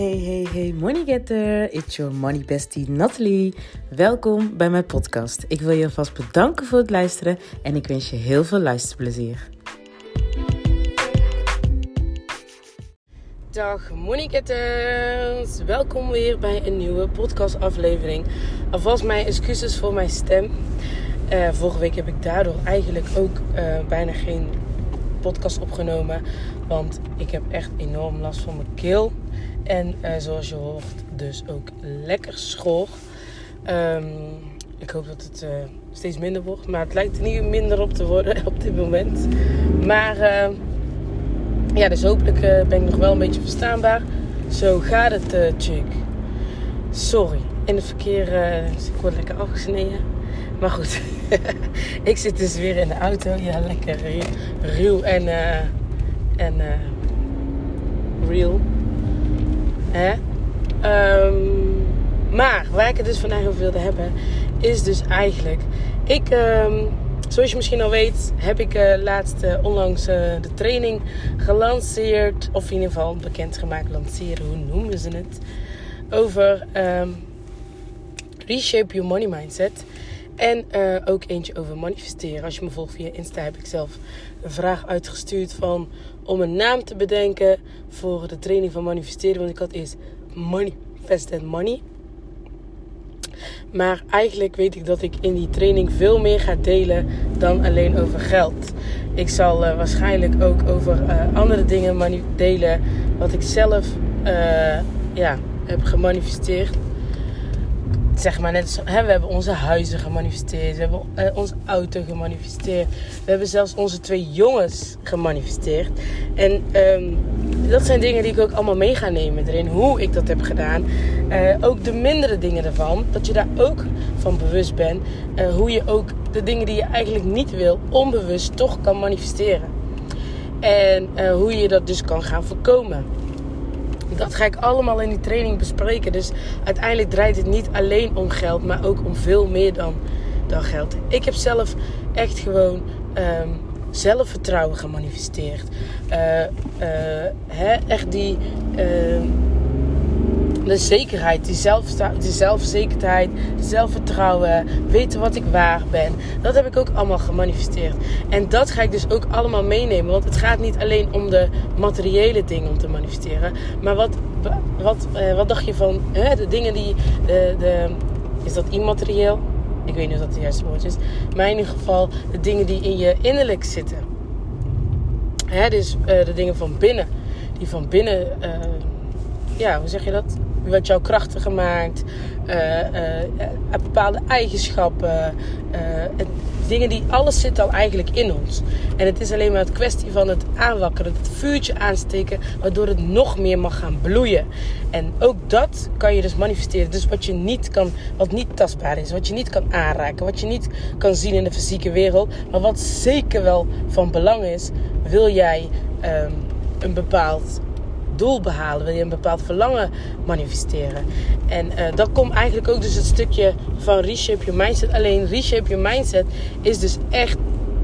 Hey, hey, hey, money getter. It's your money bestie Natalie. Welkom bij mijn podcast. Ik wil je alvast bedanken voor het luisteren en ik wens je heel veel luisterplezier. Dag money getters. Welkom weer bij een nieuwe podcastaflevering. Alvast mijn excuses voor mijn stem. Uh, vorige week heb ik daardoor eigenlijk ook uh, bijna geen podcast opgenomen. Want ik heb echt enorm last van mijn keel. En uh, zoals je hoort, dus ook lekker schor. Um, ik hoop dat het uh, steeds minder wordt. Maar het lijkt er niet minder op te worden op dit moment. Maar uh, ja, dus hopelijk ben ik nog wel een beetje verstaanbaar. Zo gaat het, chick. Sorry. In het verkeer, dus ik word lekker afgesneden. Maar goed, ik zit dus weer in de auto. Ja, lekker ruw en, en real. Um, maar waar ik het dus vandaag over wilde hebben, is dus eigenlijk... Ik, um, zoals je misschien al weet, heb ik uh, laatst onlangs de training gelanceerd. Of in ieder geval bekendgemaakt, lanceren, hoe noemen ze het? Over um, Reshape Your Money Mindset. En uh, ook eentje over manifesteren. Als je me volgt via Insta heb ik zelf een vraag uitgestuurd van om een naam te bedenken voor de training van manifesteren. Want ik had eerst Manifest and Money. Maar eigenlijk weet ik dat ik in die training veel meer ga delen dan alleen over geld. Ik zal uh, waarschijnlijk ook over uh, andere dingen delen wat ik zelf ja, heb gemanifesteerd zeg maar net hè, we hebben onze huizen gemanifesteerd. We hebben uh, onze auto gemanifesteerd. We hebben zelfs onze twee jongens gemanifesteerd. En um, dat zijn dingen die ik ook allemaal mee ga nemen erin. Hoe ik dat heb gedaan. Uh, ook de mindere dingen ervan. Dat je daar ook van bewust bent. Uh, hoe je ook de dingen die je eigenlijk niet wil, onbewust toch kan manifesteren. En hoe je dat dus kan gaan voorkomen dat ga ik allemaal in die training bespreken. Dus uiteindelijk draait het niet alleen om geld, maar ook om veel meer dan, dan geld. Ik heb zelf echt gewoon um, zelfvertrouwen gemanifesteerd. Uh, hè, echt die. Uh, de zekerheid, die, zelf, die zelfverzekerdheid, zelfvertrouwen, weten wat ik waar ben. Dat heb ik ook allemaal gemanifesteerd. En dat ga ik dus ook allemaal meenemen. Want het gaat niet alleen om de materiële dingen om te manifesteren. Maar wat, wat, uh, wat dacht je van hè, de dingen die. De, de, is dat immaterieel? Ik weet niet of dat het juiste woord is. Maar in ieder geval de dingen die in je innerlijk zitten. Hè, dus uh, de dingen van binnen. Die van binnen. Uh, ja, hoe zeg je dat? Wat jou krachtiger maakt, uh, uh, bepaalde eigenschappen, dingen die alles zit al eigenlijk in ons. En het is alleen maar het kwestie van het aanwakkeren, het vuurtje aansteken, waardoor het nog meer mag gaan bloeien. En ook dat kan je dus manifesteren. Dus wat je niet kan, wat niet tastbaar is, wat je niet kan aanraken, wat je niet kan zien in de fysieke wereld, maar wat zeker wel van belang is, wil jij um, een bepaald doel behalen? Wil je een bepaald verlangen manifesteren? En uh, dat komt eigenlijk ook dus het stukje van reshape your mindset. Alleen reshape your mindset is dus echt,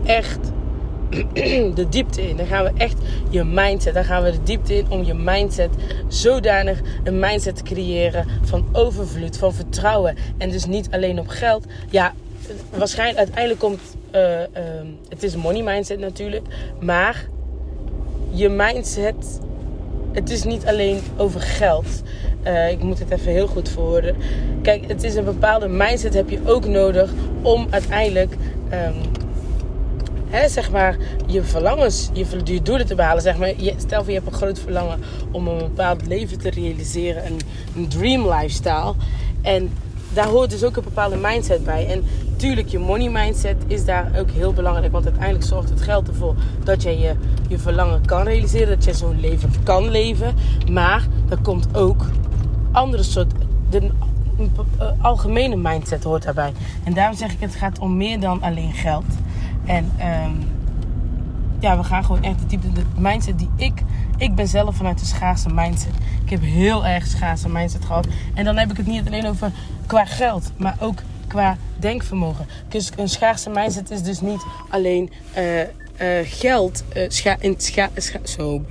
echt de diepte in. Dan gaan we echt je mindset. Dan gaan we de diepte in om je mindset zodanig een mindset te creëren van overvloed, van vertrouwen. En dus niet alleen op geld. Ja, waarschijnlijk uiteindelijk komt. Uh, uh, het is money mindset natuurlijk. Maar je mindset het is niet alleen over geld. Uh, ik moet het even heel goed verwoorden. Kijk, het is een bepaalde mindset heb je ook nodig om uiteindelijk, um, hè, zeg maar, je verlangens, je, je doelen te behalen. Zeg maar, je, stel voor je hebt een groot verlangen om een bepaald leven te realiseren, een, een dream lifestyle. En daar hoort dus ook een bepaalde mindset bij. En tuurlijk, je money mindset is daar ook heel belangrijk. Want uiteindelijk zorgt het geld ervoor dat jij je, je verlangen kan realiseren. Dat je zo'n leven kan leven. Maar er komt ook andere soort... De, eh, algemene mindset hoort daarbij. En daarom zeg ik, het gaat om meer dan alleen geld. En um, ja, we gaan gewoon echt de type de mindset die ik... Ik ben zelf vanuit de schaarse mindset. Ik heb heel erg schaarse mindset gehad. En dan heb ik het niet alleen over qua geld, maar ook qua denkvermogen. Dus een schaarse mindset is dus niet alleen uh, uh, geld. Uh, in scha, zo.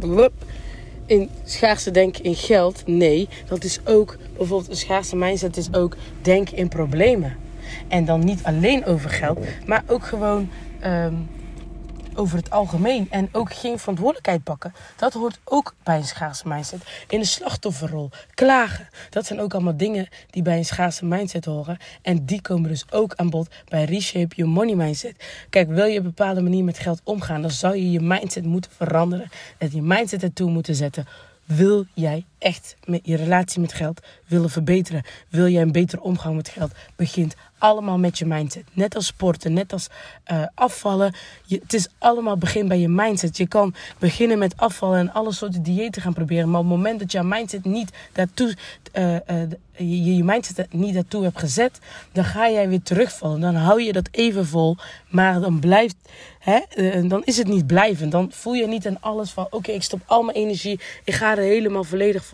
In schaarste denken in geld. Nee, dat is ook bijvoorbeeld een schaarste mindset is ook denken in problemen. En dan niet alleen over geld, maar ook gewoon ehm, over het algemeen. En ook geen verantwoordelijkheid pakken. Dat hoort ook bij een schaarse mindset. In de slachtofferrol. Klagen. Dat zijn ook allemaal dingen die bij een schaarse mindset horen. En die komen dus ook aan bod bij Reshape Your Money Mindset. Kijk, wil je op een bepaalde manier met geld omgaan, dan zou je je mindset moeten veranderen. En je mindset ertoe moeten zetten. Wil jij echt met je relatie met geld willen verbeteren? Wil jij een betere omgang met geld? Begint allemaal met je mindset. Net als sporten, net als uh, afvallen. Je, het is allemaal begin bij je mindset. Je kan beginnen met afvallen en alle soorten diëten gaan proberen. Maar op het moment dat je mindset niet daartoe, uh, uh, je, je mindset niet daartoe hebt gezet, dan ga jij weer terugvallen. Dan hou je dat even vol, maar dan blijft, hè, dan is het niet blijvend. Dan voel je niet aan alles van, oké, ik stop al mijn energie, ik ga er helemaal volledig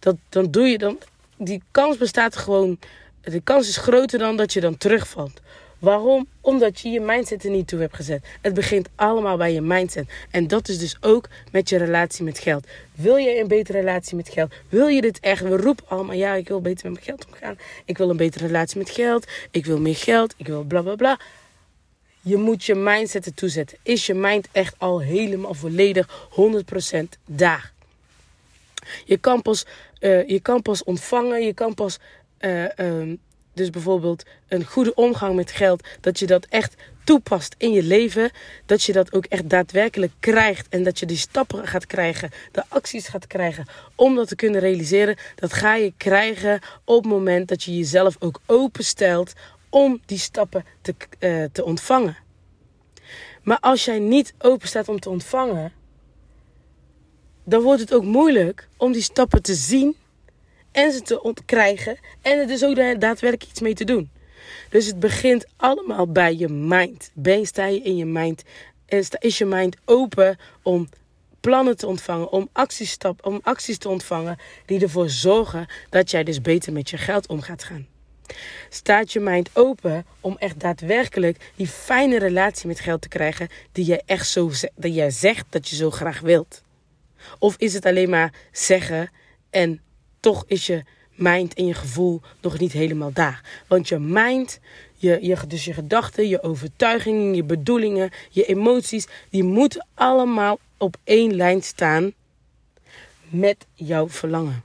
Dat, dan doe je dan, die kans bestaat gewoon de kans is groter dan dat je dan terugvalt. Waarom? Omdat je je mindset er niet toe hebt gezet. Het begint allemaal bij je mindset. En dat is dus ook met je relatie met geld. Wil je een betere relatie met geld? Wil je dit echt? We roepen allemaal, ja, ik wil beter met mijn geld omgaan. Ik wil een betere relatie met geld. Ik wil meer geld. Ik wil bla bla bla. Je moet je mindset ertoe zetten. Is je mind echt al helemaal volledig 100% daar? Je kan pas, uh, je kan pas ontvangen, je kan pas uh, um, dus bijvoorbeeld een goede omgang met geld, dat je dat echt toepast in je leven, dat je dat ook echt daadwerkelijk krijgt en dat je die stappen gaat krijgen, de acties gaat krijgen om dat te kunnen realiseren, dat ga je krijgen op het moment dat je jezelf ook openstelt om die stappen te, uh, te ontvangen. Maar als jij niet open staat om te ontvangen, dan wordt het ook moeilijk om die stappen te zien en ze te ontkrijgen en er dus ook daadwerkelijk iets mee te doen. Dus het begint allemaal bij je mind. Ben, sta je in je mind? Is je mind open om plannen te ontvangen, om acties, om acties te ontvangen die ervoor zorgen dat jij dus beter met je geld om gaat gaan? Staat je mind open om echt daadwerkelijk die fijne relatie met geld te krijgen die jij echt zo dat jij zegt dat je zo graag wilt? Of is het alleen maar zeggen en toch is je mind en je gevoel nog niet helemaal daar. Want je mind, je, je, dus je gedachten, je overtuigingen, je bedoelingen, je emoties, die moeten allemaal op één lijn staan met jouw verlangen.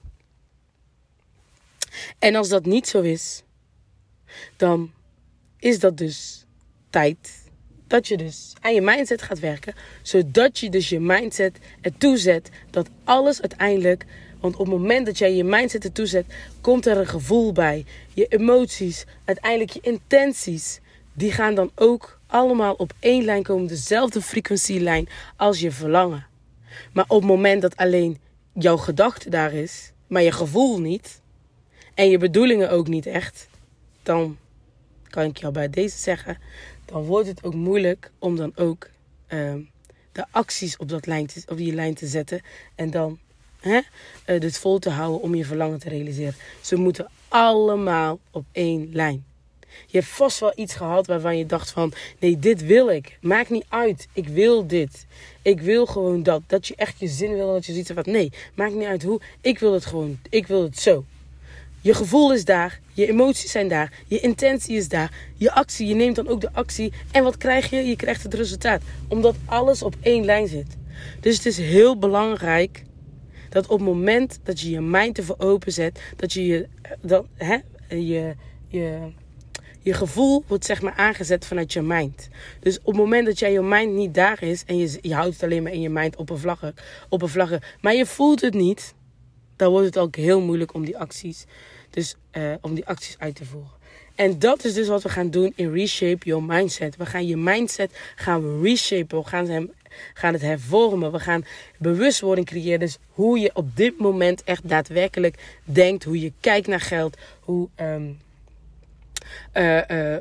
En als dat niet zo is, dan is dat dus tijd dat je dus aan je mindset gaat werken, zodat je dus je mindset ertoe zet dat alles uiteindelijk want op het moment dat jij je mindset ertoe zet, komt er een gevoel bij. Je emoties, uiteindelijk je intenties, die gaan dan ook allemaal op één lijn komen, dezelfde frequentielijn als je verlangen. Maar op het moment dat alleen jouw gedachte daar is, maar je gevoel niet, en je bedoelingen ook niet echt, dan kan ik jou bij deze zeggen, dan wordt het ook moeilijk om dan ook uh, de acties op, dat lijn te, op die lijn te zetten. En dan hè, dit vol te houden om je verlangen te realiseren. Ze moeten allemaal op één lijn. Je hebt vast wel iets gehad waarvan je dacht van... Nee, dit wil ik. Maakt niet uit. Ik wil dit. Ik wil gewoon dat. Dat je echt je zin wil. Dat je ziet van... Nee, maakt niet uit hoe. Ik wil het gewoon. Ik wil het zo. Je gevoel is daar. Je emoties zijn daar. Je intentie is daar. Je actie. Je neemt dan ook de actie. En wat krijg je? Je krijgt het resultaat. Omdat alles op één lijn zit. Dus het is heel belangrijk dat op het moment dat je je mind ervoor openzet, dat je je, dat, hè, je, je, je gevoel wordt zeg maar aangezet vanuit je mind. Dus op het moment dat jij je mind niet daar is en je, je houdt het alleen maar in je mind oppervlakkig, oppervlakkig, maar je voelt het niet, dan wordt het ook heel moeilijk om die acties, dus, uh, om die acties uit te voeren. En dat is dus wat we gaan doen in Reshape Your Mindset. We gaan je mindset gaan reshapen. We gaan hem gaan het hervormen. We gaan bewustwording creëren. Dus hoe je op dit moment echt daadwerkelijk denkt. Hoe je kijkt naar geld. Hoe. Um, uh, uh,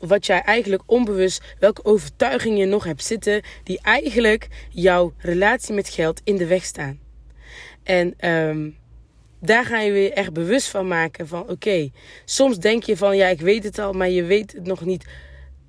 wat jij eigenlijk onbewust, welke overtuigingen je nog hebt zitten, die eigenlijk jouw relatie met geld in de weg staan. En um, daar ga je weer echt bewust van maken van oké, soms denk je van ja, ik weet het al, maar je weet het nog niet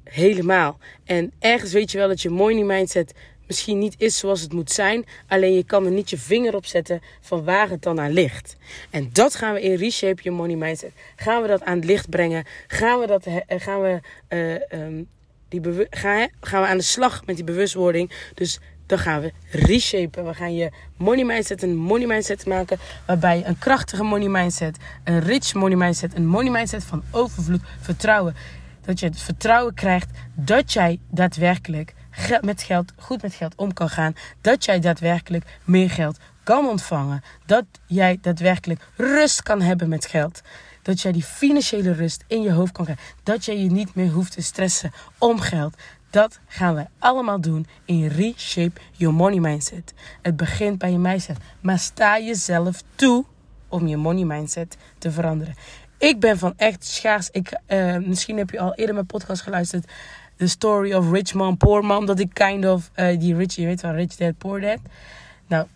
helemaal. En ergens weet je wel dat je money mindset misschien niet is zoals het moet zijn. Alleen je kan er niet je vinger op zetten van waar het dan aan ligt. En dat gaan we in Reshape Your Money Mindset. Gaan we dat aan het licht brengen? Gaan we, dat, gaan we, uh, um, die gaan, gaan we aan de slag met die bewustwording? Dus dan gaan we reshapen. We gaan je money mindset een money mindset maken. Waarbij een krachtige money mindset, een rich money mindset, een money mindset van overvloed, vertrouwen. Dat je het vertrouwen krijgt dat jij daadwerkelijk met geld, goed met geld om kan gaan. Dat jij daadwerkelijk meer geld kan ontvangen. Dat jij daadwerkelijk rust kan hebben met geld. Dat jij die financiële rust in je hoofd kan krijgen. Dat jij je niet meer hoeft te stressen om geld. Dat gaan we allemaal doen in Reshape Your Money Mindset. Het begint bij je mindset. Maar sta jezelf toe om je money mindset te veranderen. Ik ben van echt schaars. Ik, uh, misschien heb je al eerder mijn podcast geluisterd. The Story of Rich Mom, Poor Mom. Dat ik kind of uh, die rich, je weet wel, Rich Dad, Poor Dad. Nou,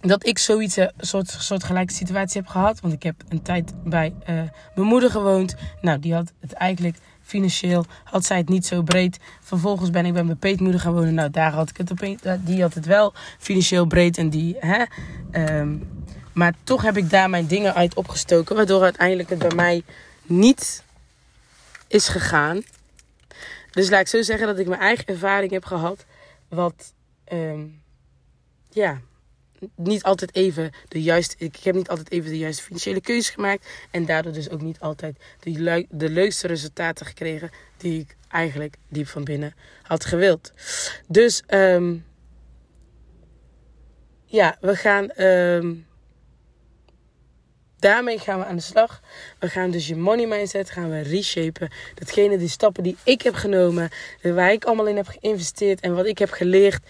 dat ik zoiets, een eh, soort, soort gelijke situatie heb gehad. Want ik heb een tijd bij mijn moeder gewoond. Nou, die had het eigenlijk financieel had zij het niet zo breed. Vervolgens ben ik bij mijn peetmoeder gaan wonen. Nou, daar had ik het op Die had het wel financieel breed en die, hè. Ehm, maar toch heb ik daar mijn dingen uit opgestoken. Waardoor uiteindelijk het bij mij niet is gegaan. Dus laat ik zo zeggen dat ik mijn eigen ervaring heb gehad. Wat, um, ja, niet altijd even de juiste. Ik heb niet altijd even de juiste financiële keuzes gemaakt. En daardoor dus ook niet altijd de, de leukste resultaten gekregen. Die ik eigenlijk diep van binnen had gewild. Dus um, ja, we gaan. Um, daarmee gaan we aan de slag. We gaan dus je money mindset gaan we reshapen. Datgene, die stappen die ik heb genomen, waar ik allemaal in heb geïnvesteerd en wat ik heb geleerd.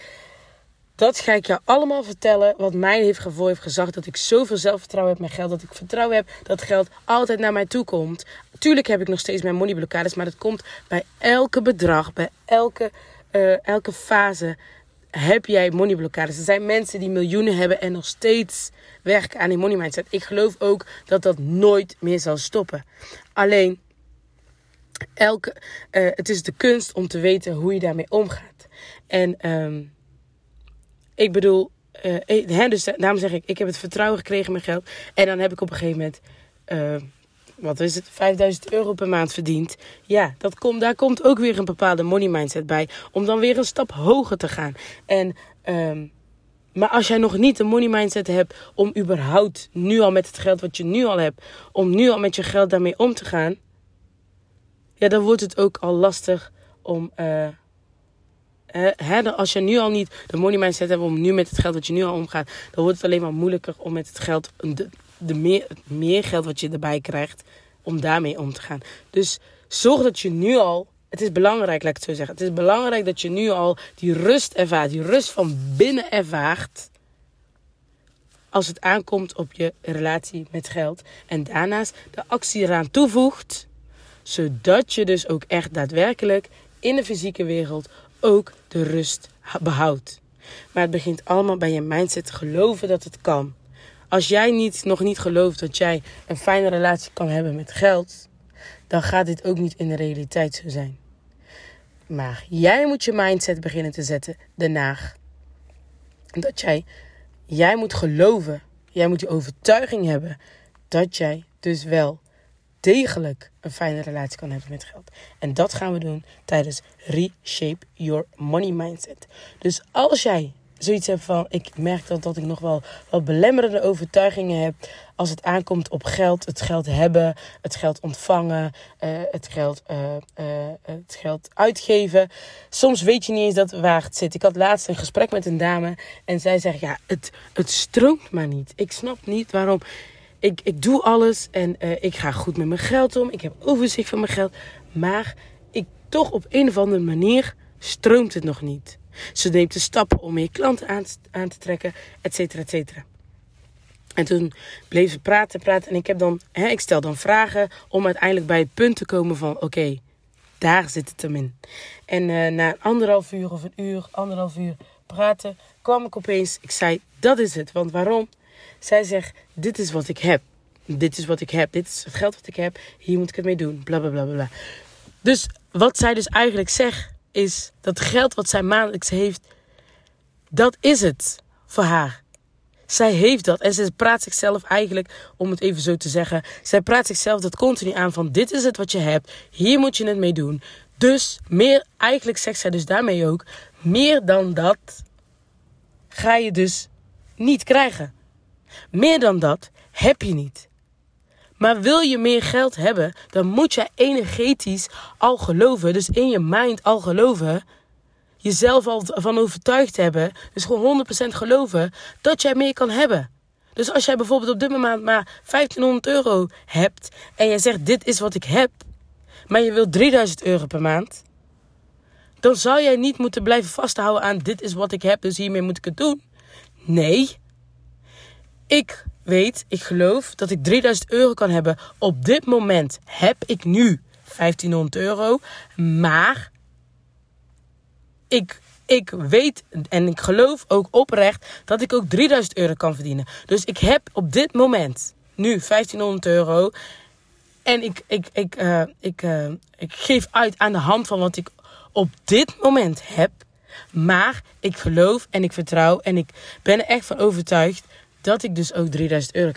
Dat ga ik jou allemaal vertellen. Wat mij heeft gevoel heeft gezegd. Dat ik zoveel zelfvertrouwen heb met geld. Dat ik vertrouwen heb dat geld altijd naar mij toe komt. Tuurlijk heb ik nog steeds mijn moneyblokkades. Maar dat komt bij elke bedrag. Bij elke, uh, elke fase heb jij moneyblokkades. Er zijn mensen die miljoenen hebben en nog steeds werken aan die money mindset. Ik geloof ook dat dat nooit meer zal stoppen. Alleen, elke, uh, het is de kunst om te weten hoe je daarmee omgaat. En um, ik bedoel, uh, hè, dus daarom zeg ik, ik heb het vertrouwen gekregen in mijn geld. En dan heb ik op een gegeven moment, uh, wat is het, 5000 euro per maand verdiend. Ja, dat komt, daar komt ook weer een bepaalde money mindset bij. Om dan weer een stap hoger te gaan. En, um, maar als jij nog niet een money mindset hebt om überhaupt nu al met het geld wat je nu al hebt, om nu al met je geld daarmee om te gaan. Ja, dan wordt het ook al lastig om... Uh, als je nu al niet de money mindset hebt om nu met het geld wat je nu al omgaat, dan wordt het alleen maar moeilijker om met het geld, de, de meer, meer geld wat je erbij krijgt, om daarmee om te gaan. Dus zorg dat je nu al, het is belangrijk, laat ik het zo zeggen. Het is belangrijk dat je nu al die rust ervaart, die rust van binnen ervaart. Als het aankomt op je relatie met geld. En daarnaast de actie eraan toevoegt. Zodat je dus ook echt daadwerkelijk in de fysieke wereld ook de rust behoudt. Maar het begint allemaal bij je mindset te geloven dat het kan. Als jij niet, nog niet gelooft dat jij een fijne relatie kan hebben met geld, dan gaat dit ook niet in de realiteit zo zijn. Maar jij moet je mindset beginnen te zetten daarna. Dat jij, jij moet geloven, jij moet die overtuiging hebben dat jij dus wel degelijk een fijne relatie kan hebben met geld. En dat gaan we doen tijdens Reshape Your Money Mindset. Dus als jij zoiets hebt van, ik merk dat, dat ik nog wel wat belemmerende overtuigingen heb als het aankomt op geld, het geld hebben, het geld ontvangen, uh, het, geld, uh, uh, het geld uitgeven. Soms weet je niet eens dat waar het zit. Ik had laatst een gesprek met een dame en zij zegt, ja, het, het stroomt maar niet. Ik snap niet waarom ik, ik doe alles en uh, ik ga goed met mijn geld om. Ik heb overzicht van mijn geld. Maar ik, toch op een of andere manier stroomt het nog niet. Ze neemt de stappen om meer klanten aan, te trekken, et cetera, et cetera. En toen bleef ze praten, praten. En ik, heb dan, hè, ik stel dan vragen om uiteindelijk bij het punt te komen van... Oké, daar zit het hem in. En uh, na anderhalf uur of een uur, anderhalf uur praten... kwam ik opeens, ik zei, dat is het. Want waarom? Zij zegt, dit is wat ik heb. Dit is wat ik heb. Dit is het geld wat ik heb. Hier moet ik het mee doen. Bla bla bla bla. Dus wat zij dus eigenlijk zegt, is dat geld wat zij maandelijks heeft, Dat is het voor haar. Zij heeft dat en ze praat zichzelf eigenlijk, om het even zo te zeggen, zij praat zichzelf dat continu aan van dit is het wat je hebt, hier moet je het mee doen. Dus meer, eigenlijk zegt zij dus daarmee ook, meer dan dat ga je dus niet krijgen. Meer dan dat heb je niet. Maar wil je meer geld hebben, dan moet je energetisch al geloven, dus in je mind al geloven, jezelf al van overtuigd hebben, dus gewoon 100% geloven dat jij meer kan hebben. Dus als jij bijvoorbeeld op dit moment maar 1500 euro hebt en jij zegt dit is wat ik heb, maar je wilt 3000 euro per maand, dan zou jij niet moeten blijven vasthouden aan dit is wat ik heb, dus hiermee moet ik het doen. Nee, ik weet, ik geloof dat ik 3000 euro kan hebben. Op dit moment heb ik nu 1500 euro, maar ik, ik weet en ik geloof ook oprecht dat ik ook 3000 euro kan verdienen. Dus ik heb op dit moment nu 1500 euro. En ik, ik, ik, uh, ik, uh, ik geef uit aan de hand van wat ik op dit moment heb. Maar ik geloof en ik vertrouw en ik ben er echt van overtuigd dat ik dus ook 3000 euro.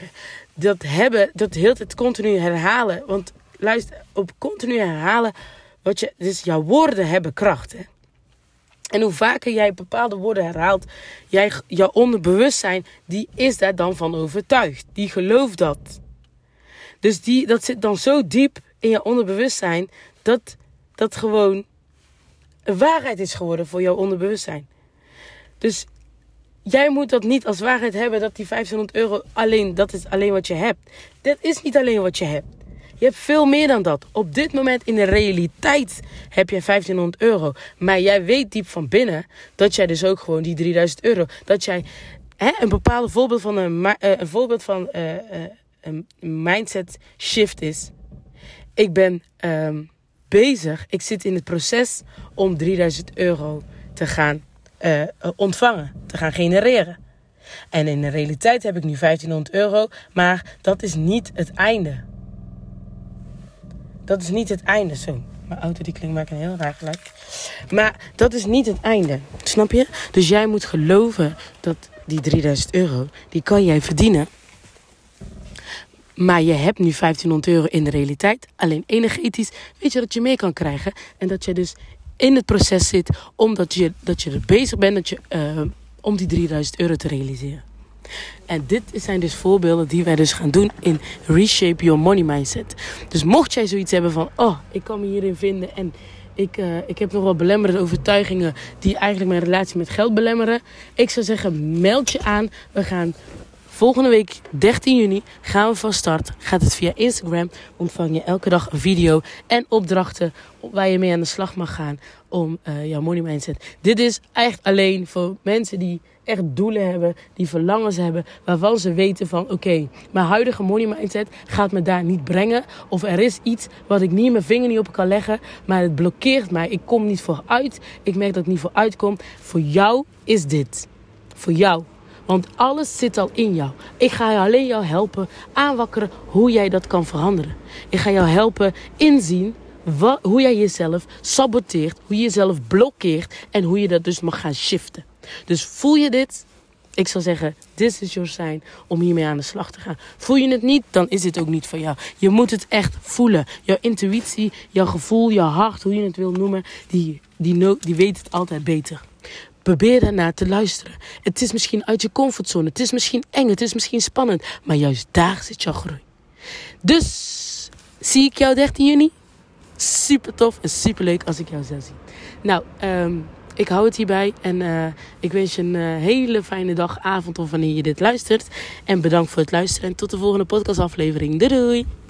Dat hebben, dat heel het continu herhalen. Want luister, op continu herhalen. Wat je, dus jouw woorden hebben kracht. Hè? En hoe vaker jij bepaalde woorden herhaalt, jij, jouw onderbewustzijn, die is daar dan van overtuigd. Die gelooft dat. Dus die, dat zit dan zo diep in je onderbewustzijn, dat dat gewoon een waarheid is geworden voor jouw onderbewustzijn. Dus jij moet dat niet als waarheid hebben dat die 500 euro alleen, dat is alleen wat je hebt. Dat is niet alleen wat je hebt. Je hebt veel meer dan dat. Op dit moment in de realiteit heb je 1500 euro. Maar jij weet diep van binnen dat jij dus ook gewoon die 3000 euro. Dat jij hè, een bepaalde voorbeeld van een, uh, een voorbeeld van uh, uh, een mindset shift is. Ik ben um, bezig. Ik zit in het proces om 3000 euro te gaan ontvangen, te gaan genereren. En in de realiteit heb ik nu 1500 euro, maar dat is niet het einde. Dat is niet het einde. Zo, mijn auto die klinkt maakt een heel raar geluid. Maar dat is niet het einde. Snap je? Dus jij moet geloven dat die 3000 euro, die kan jij verdienen. Maar je hebt nu 1500 euro in de realiteit. Alleen energetisch weet je dat je meer kan krijgen. En dat je dus in het proces zit omdat je, dat je er bezig bent dat je, uh, om die 3000 euro te realiseren. En dit zijn dus voorbeelden die wij dus gaan doen in Reshape Your Money Mindset. Dus mocht jij zoiets hebben van, oh, ik kan me hierin vinden en ik, uh, ik heb nog wel belemmerende overtuigingen die eigenlijk mijn relatie met geld belemmeren. Ik zou zeggen, meld je aan. We gaan Volgende week, 13 juni, gaan we van start. Gaat het via Instagram. Ontvang je elke dag een video en opdrachten waar je mee aan de slag mag gaan om uh, jouw money mindset. Dit is echt alleen voor mensen die echt doelen hebben, die verlangens hebben, waarvan ze weten van oké, mijn huidige money mindset gaat me daar niet brengen. Of er is iets wat ik niet mijn vinger niet op kan leggen, maar het blokkeert mij. Ik kom niet vooruit. Ik merk dat ik niet vooruit kom. Voor jou is dit. Voor jou. Want alles zit al in jou. Ik ga alleen jou helpen aanwakkeren hoe jij dat kan veranderen. Ik ga jou helpen inzien wat, hoe jij jezelf saboteert, hoe je jezelf blokkeert en hoe je dat dus mag gaan shiften. Dus voel je dit? Ik zou zeggen, this is your sign om hiermee aan de slag te gaan. Voel je het niet, dan is het ook niet voor jou. Je moet het echt voelen. Jouw intuïtie, jouw gevoel, jouw hart, hoe je het wil noemen, die, die, die weet het altijd beter. Probeer daarnaar te luisteren. Het is misschien uit je comfortzone. Het is misschien eng. Het is misschien spannend. Maar juist daar zit jouw groei. Dus zie ik jou 13 juni. Super tof en super leuk als ik jou zou zien. Nou, um, ik hou het hierbij. En uh, ik wens je een uh, hele fijne dag, avond of wanneer je dit luistert. En bedankt voor het luisteren. En tot de volgende podcastaflevering. Doei doei!